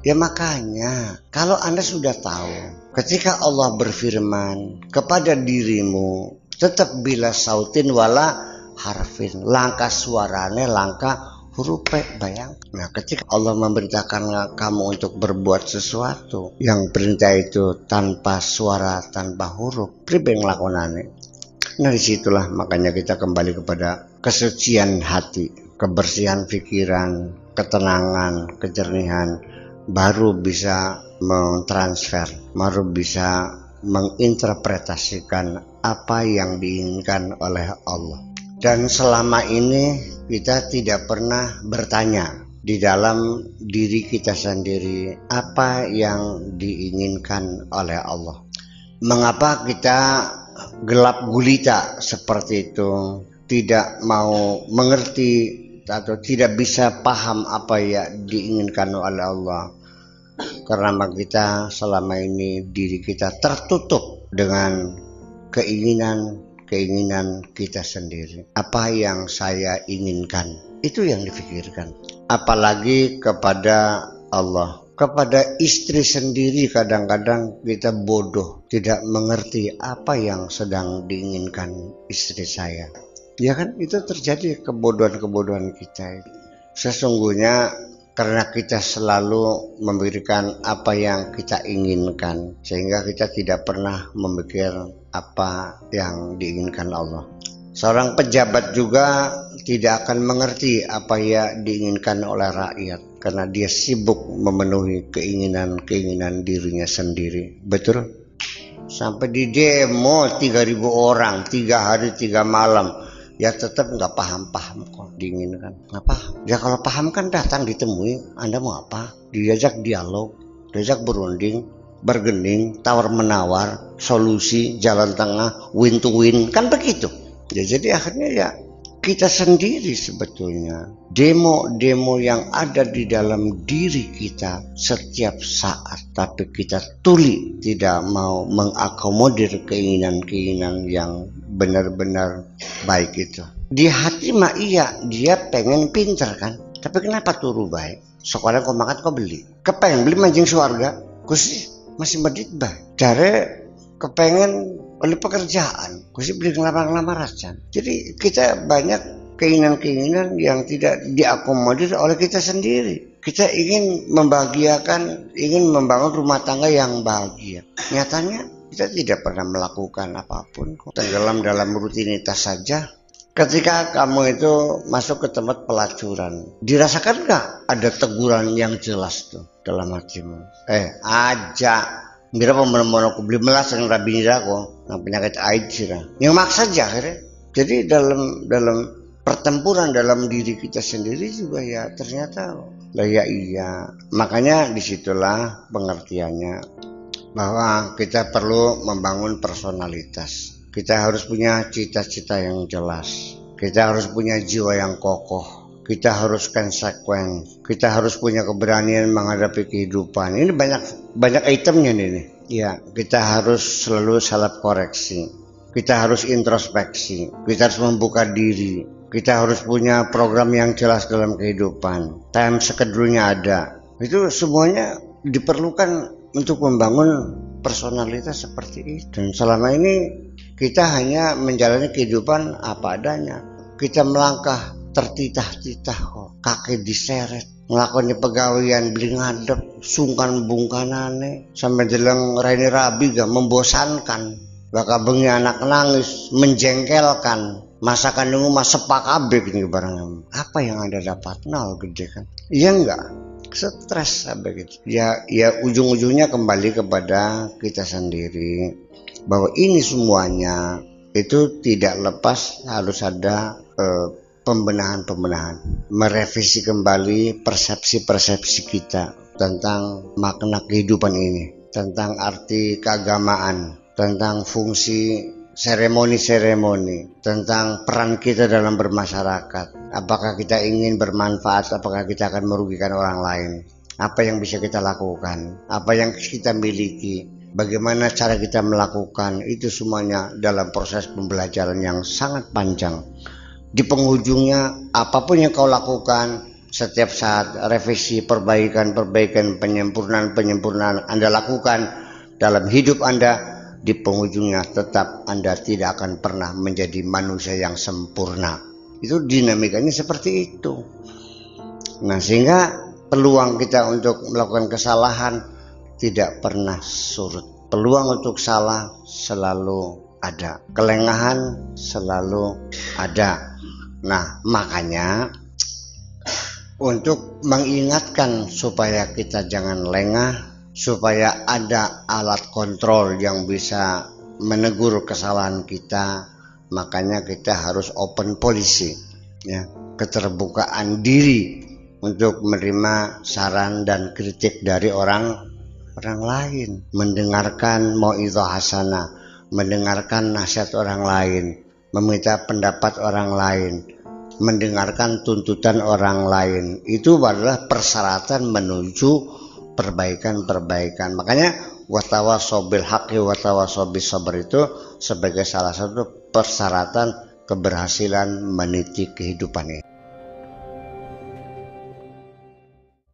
Ya makanya, kalau Anda sudah tahu, ketika Allah berfirman kepada dirimu, tetap bila sautin wala harfin, langkah suarane, langkah huruf bayang. Nah ketika Allah memerintahkan kamu untuk berbuat sesuatu yang perintah itu tanpa suara, tanpa huruf, pribe ngelakonane. Nah di situlah makanya kita kembali kepada kesucian hati, kebersihan pikiran, ketenangan, kejernihan, baru bisa mentransfer, baru bisa menginterpretasikan apa yang diinginkan oleh Allah. Dan selama ini kita tidak pernah bertanya di dalam diri kita sendiri apa yang diinginkan oleh Allah. Mengapa kita gelap gulita seperti itu, tidak mau mengerti atau tidak bisa paham apa yang diinginkan oleh Allah. Karena kita selama ini diri kita tertutup dengan keinginan keinginan kita sendiri. Apa yang saya inginkan, itu yang difikirkan. Apalagi kepada Allah. Kepada istri sendiri kadang-kadang kita bodoh, tidak mengerti apa yang sedang diinginkan istri saya. Ya kan itu terjadi kebodohan-kebodohan kita. Sesungguhnya karena kita selalu memberikan apa yang kita inginkan sehingga kita tidak pernah memikir apa yang diinginkan Allah. Seorang pejabat juga tidak akan mengerti apa yang diinginkan oleh rakyat karena dia sibuk memenuhi keinginan-keinginan dirinya sendiri. Betul? Sampai di demo 3000 orang, tiga hari tiga malam ya tetap nggak paham-paham kok diinginkan nggak paham. Ya kalau paham kan datang ditemui anda mau apa? Diajak dialog diajak berunding bergening tawar menawar solusi jalan tengah win to win kan begitu. Ya jadi akhirnya ya kita sendiri sebetulnya. Demo-demo yang ada di dalam diri kita setiap saat tapi kita tuli tidak mau mengakomodir keinginan-keinginan yang benar-benar baik itu. Di hati mah iya dia pengen pinter kan. Tapi kenapa turu baik sekolah kau makan kau beli. Kepengen beli mancing suarga? Kusi masih medit baik cari kepengen oleh pekerjaan? Sih beli ngelamar-ngelamar aja. Jadi kita banyak keinginan-keinginan yang tidak diakomodir oleh kita sendiri. Kita ingin membahagiakan ingin membangun rumah tangga yang bahagia. Nyatanya kita tidak pernah melakukan apa pun tenggelam dalam rutinitas saja. Ketika kamu itu masuk ke tempat pelacuran dirasakan nggak ada teguran yang jelas tuh dalam hatimu? Eh aja. Mira aku beli melas yang rabi ko, yang penyakit AIDS sih Yang maksa aja akhirnya. Jadi dalam dalam pertempuran dalam diri kita sendiri juga ya ternyata lah ya iya. Makanya di situlah pengertiannya bahwa kita perlu membangun personalitas. Kita harus punya cita-cita yang jelas. Kita harus punya jiwa yang kokoh kita harus konsekuen, kita harus punya keberanian menghadapi kehidupan. Ini banyak banyak itemnya nih. Ya, kita harus selalu self koreksi. Kita harus introspeksi. Kita harus membuka diri. Kita harus punya program yang jelas dalam kehidupan. Time schedule-nya ada. Itu semuanya diperlukan untuk membangun personalitas seperti itu. Dan selama ini kita hanya menjalani kehidupan apa adanya. Kita melangkah tertitah-titah kok kaki diseret ngelakoni pegawaian beli ngadep sungkan bungkanane sampai jeleng raini rabi gak membosankan bakal bengi anak nangis menjengkelkan masakan nunggu mas sepak abe ini barang. Apa yang anda dapat? Nol gede kan? Iya enggak? Stres sampai gitu ya ya ujung-ujungnya kembali kepada kita sendiri bahwa ini semuanya itu tidak lepas harus ada eh, pembenahan-pembenahan, merevisi kembali persepsi-persepsi kita tentang makna kehidupan ini, tentang arti keagamaan, tentang fungsi seremoni-seremoni, tentang peran kita dalam bermasyarakat. Apakah kita ingin bermanfaat, apakah kita akan merugikan orang lain? Apa yang bisa kita lakukan? Apa yang kita miliki? Bagaimana cara kita melakukan itu semuanya dalam proses pembelajaran yang sangat panjang di penghujungnya apa pun yang kau lakukan setiap saat revisi perbaikan-perbaikan penyempurnaan-penyempurnaan Anda lakukan dalam hidup Anda di penghujungnya tetap Anda tidak akan pernah menjadi manusia yang sempurna. Itu dinamikanya seperti itu. Nah sehingga peluang kita untuk melakukan kesalahan tidak pernah surut. Peluang untuk salah selalu ada. Kelengahan selalu ada. Nah makanya untuk mengingatkan supaya kita jangan lengah, supaya ada alat kontrol yang bisa menegur kesalahan kita, makanya kita harus open policy, ya, keterbukaan diri untuk menerima saran dan kritik dari orang orang lain, mendengarkan mau itu hasanah, mendengarkan nasihat orang lain, meminta pendapat orang lain, mendengarkan tuntutan orang lain. Itu adalah persyaratan menuju perbaikan-perbaikan. Makanya watawa sobil haki watawa sobil sabar itu sebagai salah satu persyaratan keberhasilan meniti kehidupan ini